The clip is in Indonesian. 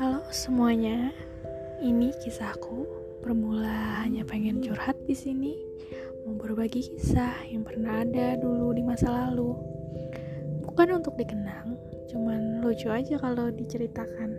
Halo semuanya, ini kisahku. Bermula hanya pengen curhat di sini, mau berbagi kisah yang pernah ada dulu di masa lalu. Bukan untuk dikenang, cuman lucu aja kalau diceritakan.